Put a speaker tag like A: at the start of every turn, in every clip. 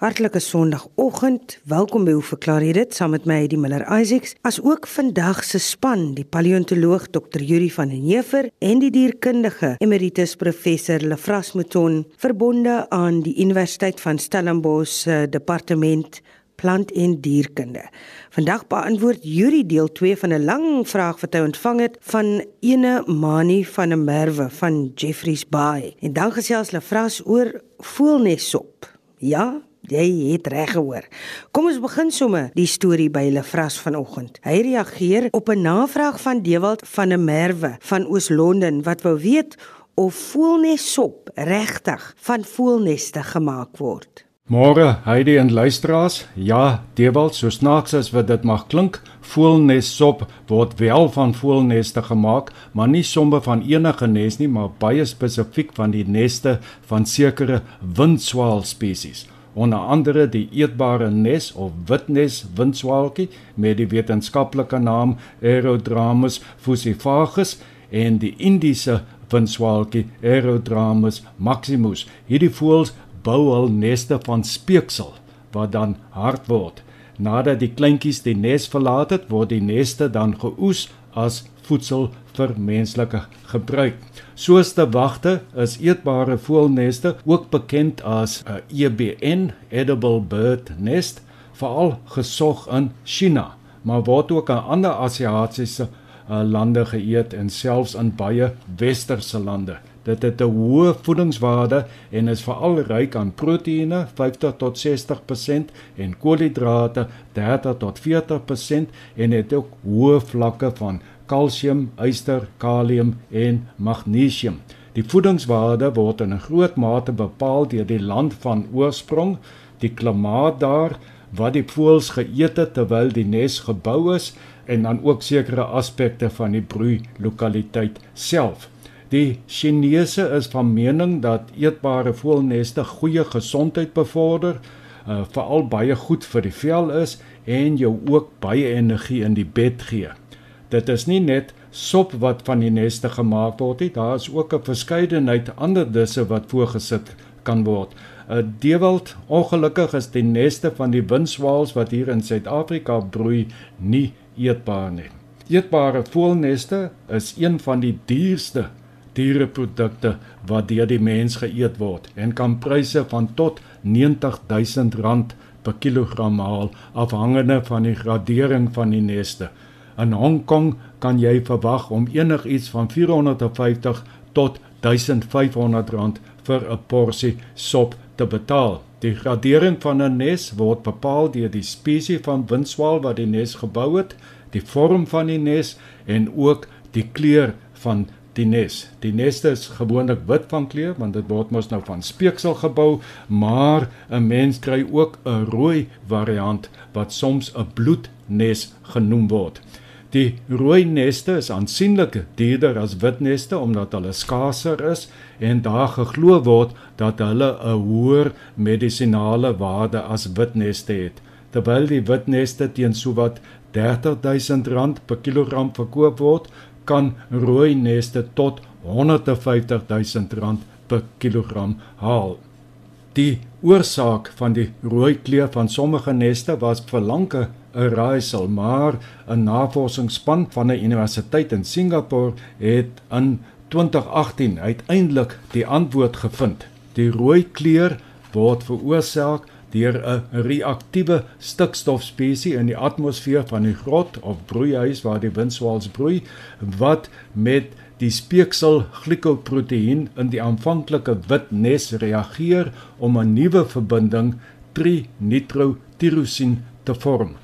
A: Hartlike Sondagoggend. Welkom by Hoe verklaar jy dit saam met my die Miller Isaacs. As ook vandag se span, die paleontoloog Dr. Yuri van den Heever en die dierkundige Emeritus Professor Lefras Mouton, verbonde aan die Universiteit van Stellenbosch se departement plant en dierkunde. Vandag beantwoord Yuri deel 2 van 'n lang vraag wat hy ontvang het van ene Mani van der Merwe van Jeffreys Bay. En dan gesels Lefras oor voelnessop. Ja, Jy het reg gehoor. Kom ons begin sommer die storie by hulle vras vanoggend. Hy reageer op 'n navraag van Dewald van der Merwe van Oos-London wat wou weet of voelnessop regtig van voelneste gemaak word.
B: Môre, Heidi en luisteraars. Ja, Dewald, so snaaks as wat dit mag klink, voelnessop word wel van voelneste gemaak, maar nie sommer van enige nes nie, maar baie spesifiek van die neste van sekere windswaal spesies onder andere die eetbare nes of witnes windswaaltjie met die wetenskaplike naam Aerodramus fusifagus en die Indiese windswaaltjie Aerodramus maximus. Hierdie voëls bou hul neste van speeksel wat dan hard word. Nadat die kleintjies die nes verlaat het, word die neste dan geoes as voedsel vir menslike gebruik. Soos te wagte is eetbare voëlneste ook bekend as 'n EBN, edible bird nest, veral gesog in China, maar word ook in ander Asiatiese uh, lande geëet en selfs in baie westerse lande. Dit het 'n hoë voedingswaarde en is veral ryk aan proteïene, 50 tot 60% en koolhidrate, 30 tot 40% en het ook hoë vlakke van kalsium, yster, kalium en magnesium. Die voedingswaarde word in 'n groot mate bepaal deur die land van oorsprong, die klimaat daar, wat die voëls geëet het terwyl die nes gebou is en dan ook sekere aspekte van die broei lokaliteit self. Die Chinese is van mening dat eetbare voëlneste goeie gesondheid bevorder, uh, veral baie goed vir die vel is en jou ook baie energie in die bed gee. Dit is nie net sop wat van die neste gemaak word nie, daar is ook 'n verskeidenheid ander disse wat voorgesit kan word. 'n Dewald, ongelukkig is die neste van die windswaals wat hier in Suid-Afrika broei nie eetbaar nie. Eetbare voëlneste is een van die duurste diereprodukte wat deur die mens geëet word en kan pryse van tot R90000 per kilogram haal afhangende van die gradering van die neste. In Hong Kong kan jy verwag om enigiets van 450 tot 1500 rand vir 'n porsie sop te betaal. Die gradering van 'n nes word bepaal deur die spesies van windswaal wat die nes gebou het, die vorm van die nes en ook die kleur van die nes. Die neste is gewoonlik wit van kleur want dit word mos nou van speeksel gebou, maar 'n mens kry ook 'n rooi variant wat soms 'n bloednes genoem word. Die rooi neste is aansienlik duurder as wit neste omdat hulle skaarser is en daar geglo word dat hulle 'n hoër medisinale waarde as wit neste het. Terwyl die wit neste teen sowat R30000 per kilogram verkoop word, kan rooi neste tot R150000 per kilogram haal. Die oorsaak van die rooi kleur van sommige neste was vir lanke 'n raaisel, maar 'n navorsingsspan van 'n universiteit in Singapore het in 2018 uiteindelik die antwoord gevind. Die rooi kleur word veroorsaak deur 'n reaktiewe stikstofspesie in die atmosfeer van die grot of broeihuis waar die windswaals broei wat met die speeksel glikoproteïen in die aanvanklike wit nes reageer om 'n nuwe verbinding trinitrotirosien te vorm.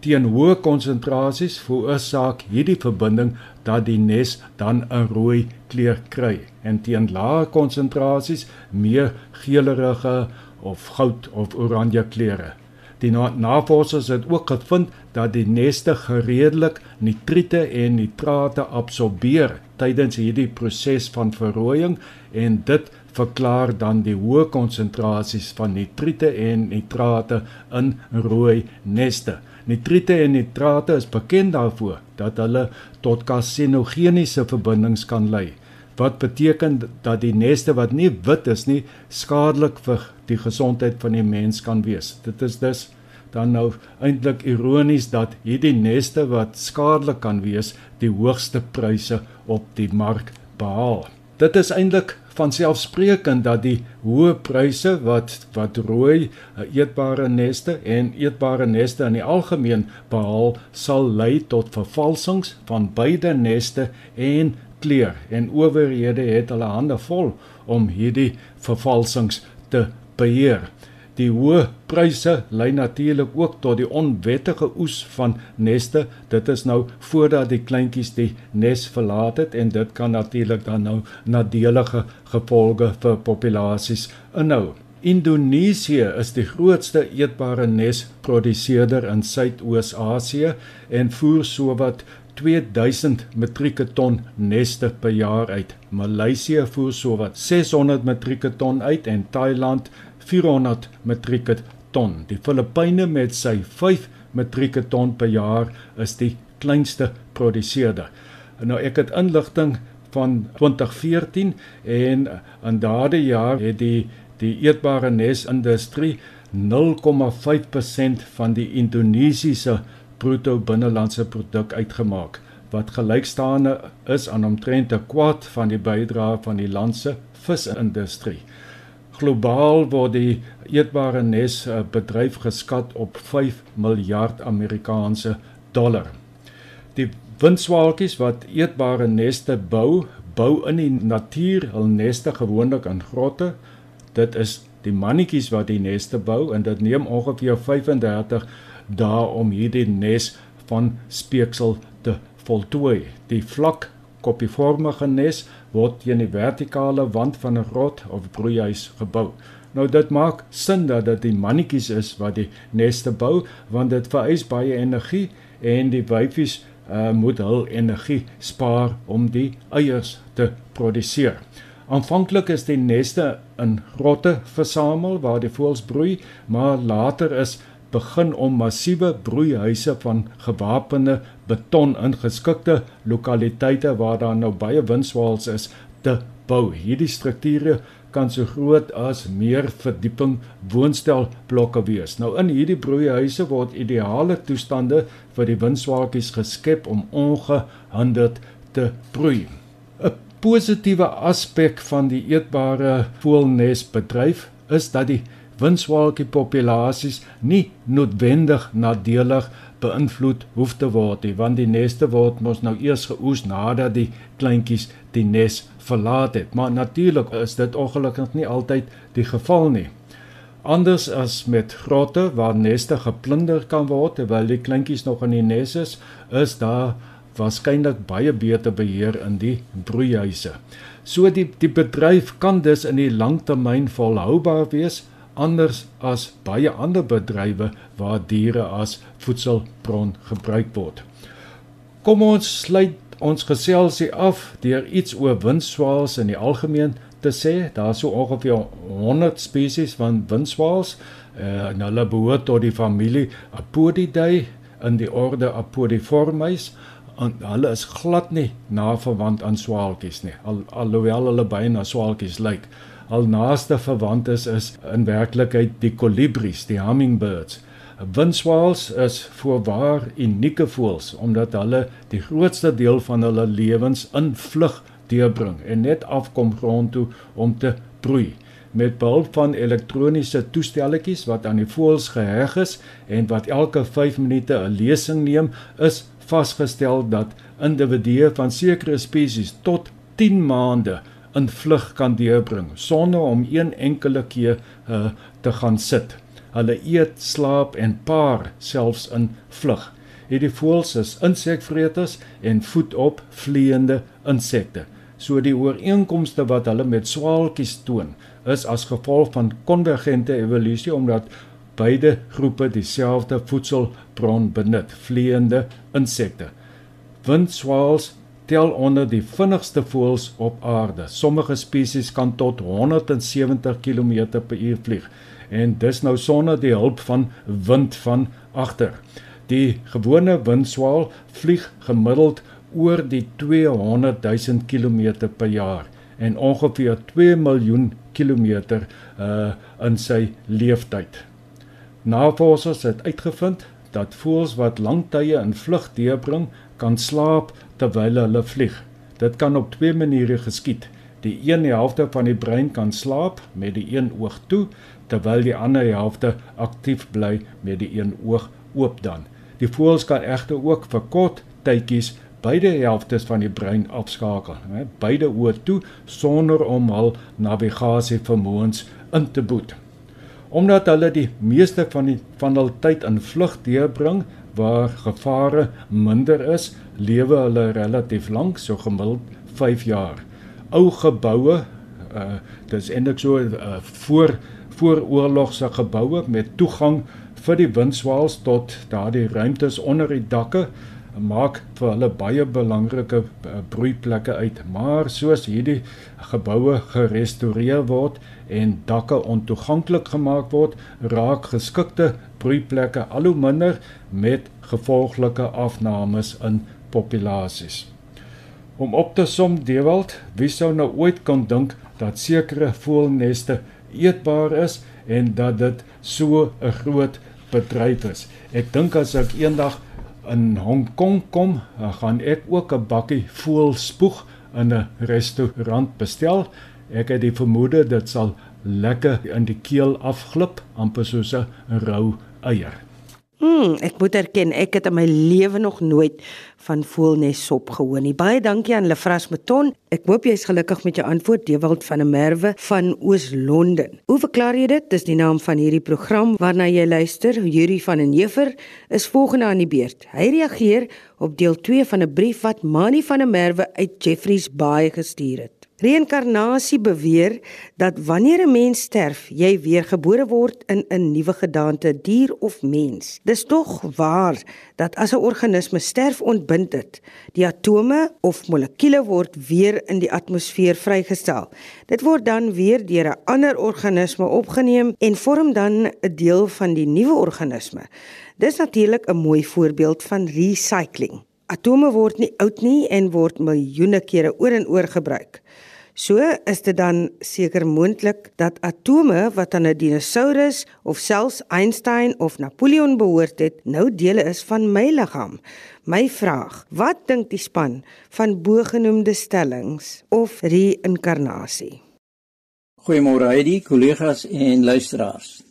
B: Teen hoë konsentrasies veroorsaak hierdie verbinding dat die nes dan 'n rooi kleur kry en teen lae konsentrasies meer geelerige of goud of oranje kleure. Die navorsers het ook gevind dat die neste gereedelik nitriete en nitrate absorbeer tydens hierdie proses van verrooiing en dit verklaar dan die hoë konsentrasies van nitriete en nitrate in rooi neste. Nitriete en nitrate is bekend daarvoor dat hulle tot karsinogeniese verbindings kan lei wat beteken dat die neste wat nie wit is nie skadelik vir die gesondheid van die mens kan wees. Dit is dus dan nou eintlik ironies dat hierdie neste wat skadelik kan wees, die hoogste pryse op die mark behaal. Dit is eintlik van selfsprekend dat die hoë pryse wat wat rooi eh, eetbare neste en eetbare neste in die algemeen behaal sal lei tot vervalsings van beide neste en kleur en owerhede het hulle hande vol om hierdie vervalsings te beheer. Die hoë pryse lei natuurlik ook tot die onwettige oes van neste. Dit is nou voordat die kleintjies die nes verlaat het en dit kan natuurlik dan nou nadelige gevolge vir populasies inhou. Indonesië is die grootste eetbare nesproduseerder in Suidoos-Asië en voer sowat 2000 metrieke ton neste per jaar uit. Maleisië voer sowat 600 metrieke ton uit en Thailand 400 metrieke ton. Die Filippyne met sy 5 metrieke ton per jaar is die kleinste produseerder. Nou ek het inligting van 2014 en in daardie jaar het die die eetbare nesindustrie 0,5% van die Indonesiese bruto binnelandse produk uitgemaak wat gelykstaande is aan omtrent 'n kwart van die bydrae van die land se visindustrie. Globaal word die eetbare nes eh, bedryf geskat op 5 miljard Amerikaanse dollar. Die windswaalkies wat eetbare neste bou, bou in die natuur hul neste gewoonlik in grotte. Dit is die mannetjies wat die neste bou en dit neem ongeveer 35 dae om hierdie nes van speeksel te voltooi. Die vlak koppievormige nes word teen die vertikale wand van 'n grot of broeihuis gebou. Nou dit maak sin dat dit die mannetjies is wat die neste bou want dit vereis baie energie en die wyfies uh, moet hul energie spaar om die eiers te produseer. Aanvanklik is die neste in grotte versamel waar die voëls broei, maar later is begin om massiewe broeihuise van gewapende beton in geskikte lokaliteite waar daar nou baie windswaals is te bou. Hierdie strukture kan so groot as meer verdieping woonstelblokke wees. Nou in hierdie broeihuise word ideale toestande vir die windswaaltjies geskep om ongehinderd te broei. 'n Positiewe aspek van die eetbare voëlnesbedryf is dat die winswaalkie populasies nie noodwendig nadelig beïnvloed hoef te word nie want die neste word mos nou eers geoes nadat die kleintjies die nes verlaat het. Maar natuurlik is dit ongelukkig nie altyd die geval nie. Anders as met grotte waar neste geplunder kan word terwyl die kleintjies nog in die nes is is daar waarskynlik baie beter beheer in die broeihuise so die die bedryf kan dus in die langtermyn volhoubaar wees anders as baie ander bedrywe waar diere as voedselbron gebruik word. Kom ons sluit ons geselsie af deur iets oor windswaals in die algemeen te sê. Daar is so ongeveer 100 spesies van windswaals uh, en hulle behoort tot die familie Apodidae in die orde Apodiformes en hulle is glad nie na verwant aan swaalkies nie al, alhoewel hulle baie na swaalkies lyk. Al naaste verwantes is in werklikheid die kolibries, die hummingbirds. Windswaals is voorwaar unieke voëls omdat hulle die grootste deel van hulle lewens in vlug deurbring en net afkom grond toe om te broei. Met behulp van elektroniese toestelletjies wat aan die voëls geheg is en wat elke 5 minute 'n lesing neem, is vasgestel dat individue van sekere spesies tot 10 maande in vlug kan deurbring sonder om een enkele keer uh, te gaan sit. Hulle eet, slaap en paar selfs in vlug. Hierdie voëls is insekvreters en voed op vleiende insekte. So die ooreenkomste wat hulle met swaalkies toon, is as gevolg van konvergente evolusie omdat beide groepe dieselfde voedselbron benut, vleiende insekte. Windswaals tel onder die vinnigste voëls op aarde. Sommige spesies kan tot 170 km/h vlieg en dis nou sonder die hulp van wind van agter. Die gewone windswaal vlieg gemiddeld oor die 200 000 km per jaar en ongeveer 2 miljoen kilometer uh in sy leeftyd. Navorsers het uitgevind dat voëls wat lang tye in vlug deurbring, kan slaap terwyl hulle vlieg. Dit kan op twee maniere geskied. Die een helfte van die brein kan slaap met die een oog toe, terwyl die ander helfte aktief bly met die een oog oop dan. Die voëls kan egter ook vir kort tydjies beide helftes van die brein afskakel, hè, beide oë toe sonder om hul navigasie vermoëns in te boet omdat hulle die meeste van die van hul tyd in vlug deurbring waar gevare minder is, lewe hulle relatief lank, so gemiddeld 5 jaar. Ou geboue, uh dis eintlik so uh, voor vooroorlogse geboue met toegang vir die windswaals tot daardie ruimtes onder die dakke maak vir hulle baie belangrike uh, broeiplekke uit. Maar soos hierdie geboue gerestoreer word en dakke ontoeganklik gemaak word, raak geskikte broeiplekke al hoe minder met gevolglike afnames in populasies. Om op te som Dewald, wie sou nou ooit kon dink dat sekere voëlneste eetbaar is en dat dit so 'n groot bedryf is. Ek dink as ek eendag in Hong Kong kom, gaan ek ook 'n bakkie voëlspoeg in 'n restaurant bestel Ek het die vermoede dit sal lekker in die keel afglip, amper soos 'n rou eier.
A: Mm, ek moet erken, ek het in my lewe nog nooit van voelnes sop gehoor nie. Baie dankie aan Lefras Meton. Ek hoop jy's gelukkig met jou antwoord, Dewald van der Merwe van Oos-London. Hoe verklaar jy dit? Dis die naam van hierdie program waarna jy luister. Yuri van den Heever is volgende aan die beurt. Hy reageer op deel 2 van 'n brief wat Mani van der Merwe uit Jeffreys Bay gestuur het. Reïnkarnasie beweer dat wanneer 'n mens sterf, jy weer gebore word in 'n nuwe gedaante, dier of mens. Dis tog waar dat as 'n organisme sterf ontbind dit, die atome of molekules word weer in die atmosfeer vrygestel. Dit word dan weer deur 'n ander organisme opgeneem en vorm dan 'n deel van die nuwe organisme. Dis natuurlik 'n mooi voorbeeld van recycling. Atome word nie oud nie en word miljoene kere oor en oor gebruik. So is dit dan seker moontlik dat atome wat aan 'n dinosourus of selfs Einstein of Napoleon behoort het, nou dele is van my liggaam. My vraag, wat dink die span van bogenoemde stellings of reïnkarnasie?
C: Goeiemôre Heidi, kollegas en luisteraars.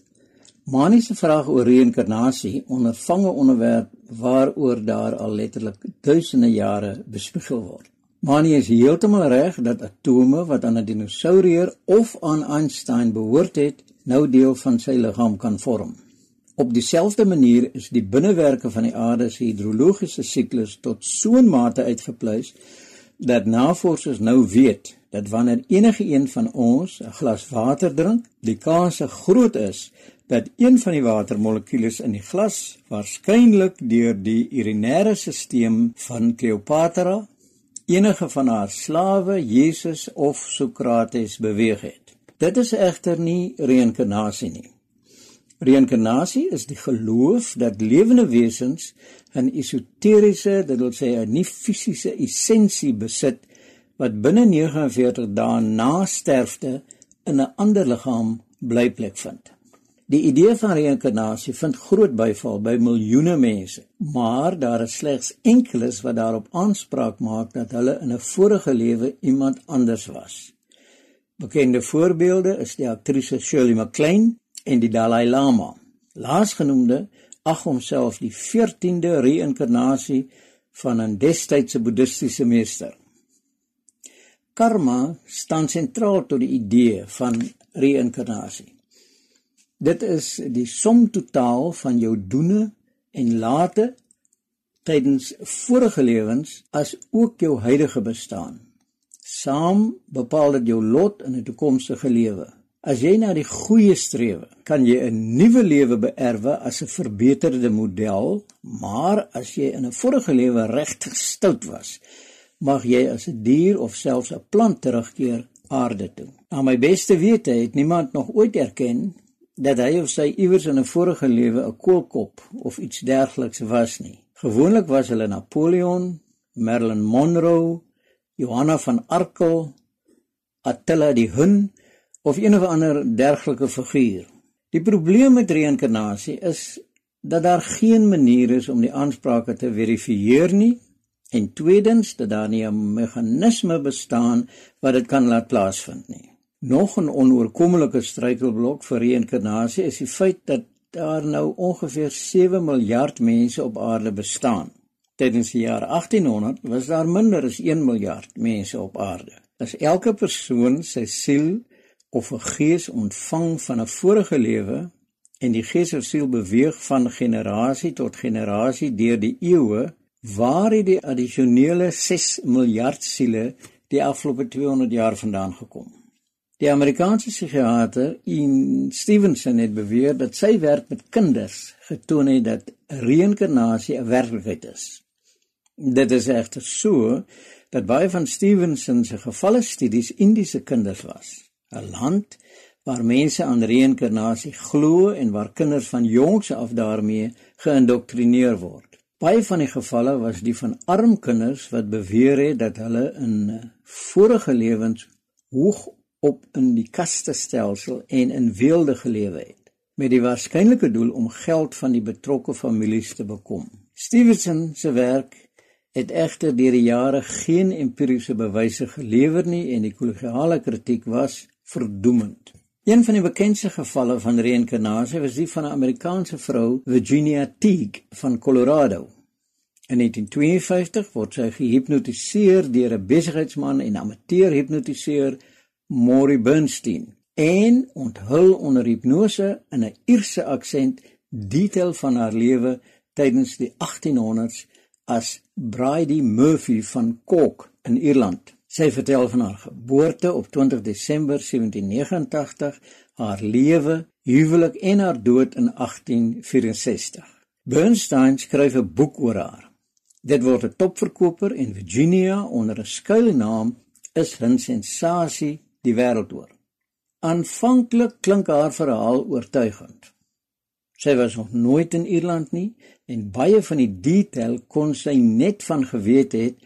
C: Manie se vraag oor reïnkarnasie ondervang 'n onderwerp waaroor daar al letterlik duisende jare bespiegel word. Manie is heeltemal reg dat atome wat aan 'n dinosourier of aan Einstein behoort het, nou deel van sy liggaam kan vorm. Op dieselfde manier is die binnewerke van die aarde se hidrologiese siklus tot so 'n mate uitgepluis dat navorsers nou weet dat wanneer enige een van ons 'n glas water drink, die kans groot is dat een van die watermolekules in die glas waarskynlik deur die urinêre stelsel van Cleopatra enige van haar slawe Jesus of Sokrates beweeg het. Dit is egter nie reïnkarnasie nie. Reïnkarnasie is die geloof dat lewende wesens 'n esoteriese, dit wil sê 'n nie fisiese essensie besit wat binne 49 dae na sterfte in 'n ander liggaam blyplek vind. Die idee van reïnkarnasie vind groot byval by miljoene mense, maar daar is slegs enkeles wat daarop aanspraak maak dat hulle in 'n vorige lewe iemand anders was. Bekende voorbeelde is die aktrise Shirley MacLaine en die Dalai Lama. Laasgenoemde ag homself die 14de reïnkarnasie van 'n destydse boeddhistiese meester. Karma staan sentraal tot die idee van reïnkarnasie. Dit is die som totaal van jou doene en late tydens vorige lewens as ook jou huidige bestaan. Saam bepaal dit jou lot in 'n toekomstige lewe. As jy na die goeie streef, kan jy 'n nuwe lewe beerwe as 'n verbeterde model, maar as jy in 'n vorige lewe regtig stout was, mag jy as 'n dier of selfs 'n plant terugkeer aarde toe. Na my beste wete het niemand nog ooit erken dat hy of sy iewers in 'n vorige lewe 'n koolkop of iets dergeliks was nie. Gewoonlik was hulle Napoleon, Marilyn Monroe, Johanna van Arkel, Attila die Hun of een of ander dergelike figuur. Die probleem met reïnkarnasie is dat daar geen manier is om die aansprake te verifieer nie en tweedens dat daar nie 'n meganisme bestaan wat dit kan laat plaasvind nie. Nog 'n onoorkommelike struikelblok vir reïnkarnasie is die feit dat daar nou ongeveer 7 miljard mense op aarde bestaan. Tydens die jaar 1800 was daar minder as 1 miljard mense op aarde. As elke persoon sy siel of 'n gees ontvang van 'n vorige lewe en die gees of siel beweeg van generasie tot generasie deur die eeue, waar het die addisionele 6 miljard siele die afgelope 200 jaar vandaan gekom? Die Amerikaanse psigiater Ian Stevenson het beweer dat sy werk met kinders getoon het dat reïnkarnasie 'n werklikheid is. Dit is egter so dat baie van Stevenson se gevalle studies Indiese kinders was, 'n land waar mense aan reïnkarnasie glo en waar kinders van jongs af daarmee geïndoktrineer word. Baie van die gevalle was die van arm kinders wat beweer het dat hulle in vorige lewens hoog op in die kastestelsel en in weelde gelewe het met die waarskynlike doel om geld van die betrokke families te bekom. Stevenson se werk het egter deur die jare geen empiriese bewyse gelewer nie en die kollegiale kritiek was verdoemend. Een van die bekendste gevalle van reïnkarnasie was die van 'n Amerikaanse vrou, Virginia Teague van Colorado. In 1952 word sy gehipnotiseer deur 'n besigheidsman en amateur hipnotiseur, Maury Bernstein, en onthul onder hipnose in 'n Ierse aksent detail van haar lewe tydens die 1800s as Bridie Murphy van Cork in Ierland. Sy vertel van haar geboorte op 20 Desember 1789, haar lewe, huwelik en haar dood in 1864. Bernstein skryf 'n boek oor haar. Dit word 'n topverkoper en Virginia onder 'n skuilnaam is 'n sensasie die wêreld oor. Aanvanklik klink haar verhaal oortuigend. Sy was nog nooit in Ierland nie en baie van die detail kon sy net van geweet het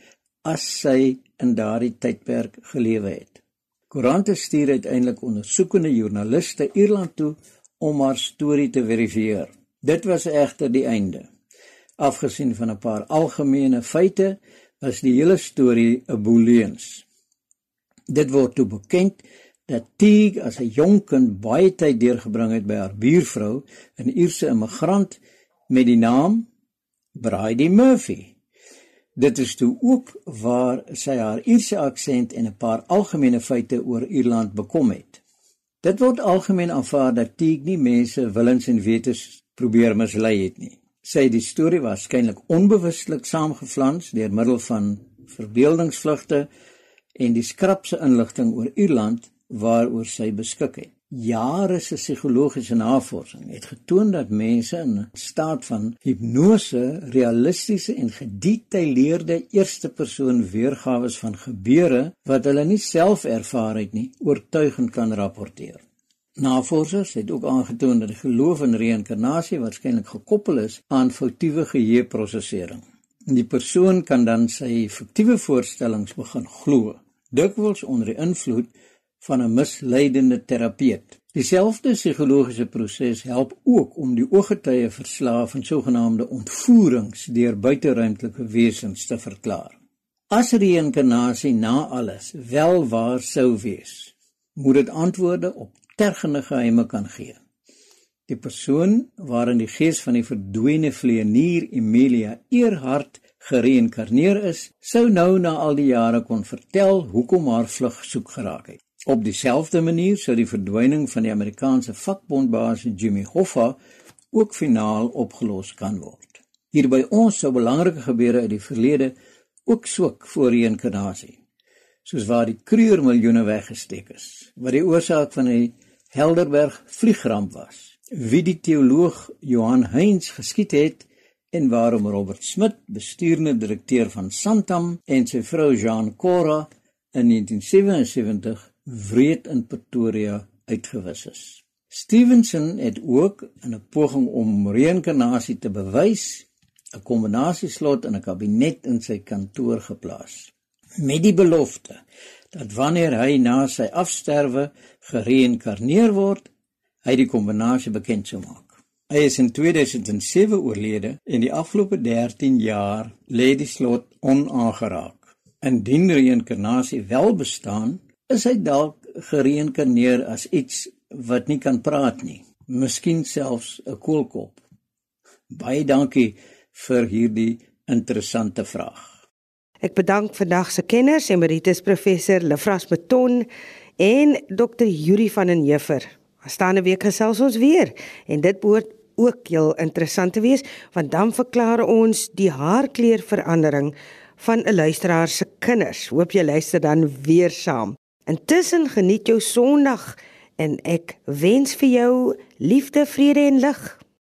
C: as sy in daardie tydperk gelewe het. Koerante stuur uiteindelik ondersoekende joernaliste Ierland toe om haar storie te verifieer. Dit was egter die einde. Afgesien van 'n paar algemene feite, was die hele storie 'n boeleens. Dit word toe bekend dat Teague as 'n jonk kind baie tyd deurgebring het by haar buurvrou, 'n Ierse immigrant met die naam Bridie Murphy. Dit is toe ook waar sy haar Ierse aksent en 'n paar algemene feite oor Ierland bekom het. Dit word algemeen aanvaar dat Teague nie mense willens en wetens probeer mislei het nie. Sy het die storie waarskynlik onbewustelik saamgeflans deur middel van verbeeldingsvlugte en die skrapse inligting oor Ierland waaroor sy beskik het. Jare se psigologiese navorsing het getoon dat mense in staat van hipnose realistiese en gedetailleerde eerste-persoon weergawe van gebeure wat hulle nie self ervaar het nie, oortuigend kan rapporteer. Navorsers het ook aangetoon dat die geloof in reïnkarnasie waarskynlik gekoppel is aan foutiewe geheueprosesering. Die persoon kan dan sy fiktiewe voorstellings begin glo, dikwels onder die invloed van 'n misleidende terapeut. Dieselfde psigologiese proses help ook om die ooggetuie verslae van sogenaamde ontvoerings deur buiteruimtelike wesens te verklaar. As reïnkarnasie na alles wel waar sou wees, moet dit antwoorde op tergende geheime kan gee. Die persoon waarin die gees van die verdwene vleienier Emilia Eerhart gereïnkarneer is, sou nou na al die jare kon vertel hoekom haar vlug soek geraak het. Op dieselfde manier sou die verdwyning van die Amerikaanse vakbondbaas Jimmy Hoffa ook finaal opgelos kan word. Hier by ons sou belangrike gebeure uit die verlede ook swak voor reïnkarnasie. Soos waar die Kruger miljoene weggesteek is, wat die oorsaak van die Helderberg vliegramp was. Wie die teoloog Johan Heinz geskiet het en waarom Robert Smit, bestuurende direkteur van Santam en sy vrou Jean Cora in 1977 wreed in Pretoria uitgewis is. Stevenson het ook in 'n poging om reïnkarnasie te bewys 'n kombinasieslot in 'n kabinet in sy kantoor geplaas met die belofte dat wanneer hy na sy afsterwe gereïnkarneer word, hy die kombinasie bekend sou maak. Hy is in 2007 oorlede en die afgelope 13 jaar lê die slot onaangeraak. Indien reïnkarnasie wel bestaan, is hy dalk gereïnkarneer as iets wat nie kan praat nie, miskien selfs 'n koelkop. Baie dankie vir hierdie interessante vraag.
A: Ek bedank vandag se kenners, emeritus professor Lefras Beton en Dr. Yuri van den Heever. Aanstaande week gesels ons weer en dit behoort ook heel interessant te wees want dan verklaar ons die haarkleurverandering van 'n luisteraar se kinders. Hoop jy luister dan weer saam. Intussen geniet jou Sondag en ek wens vir jou liefde, vrede en lig.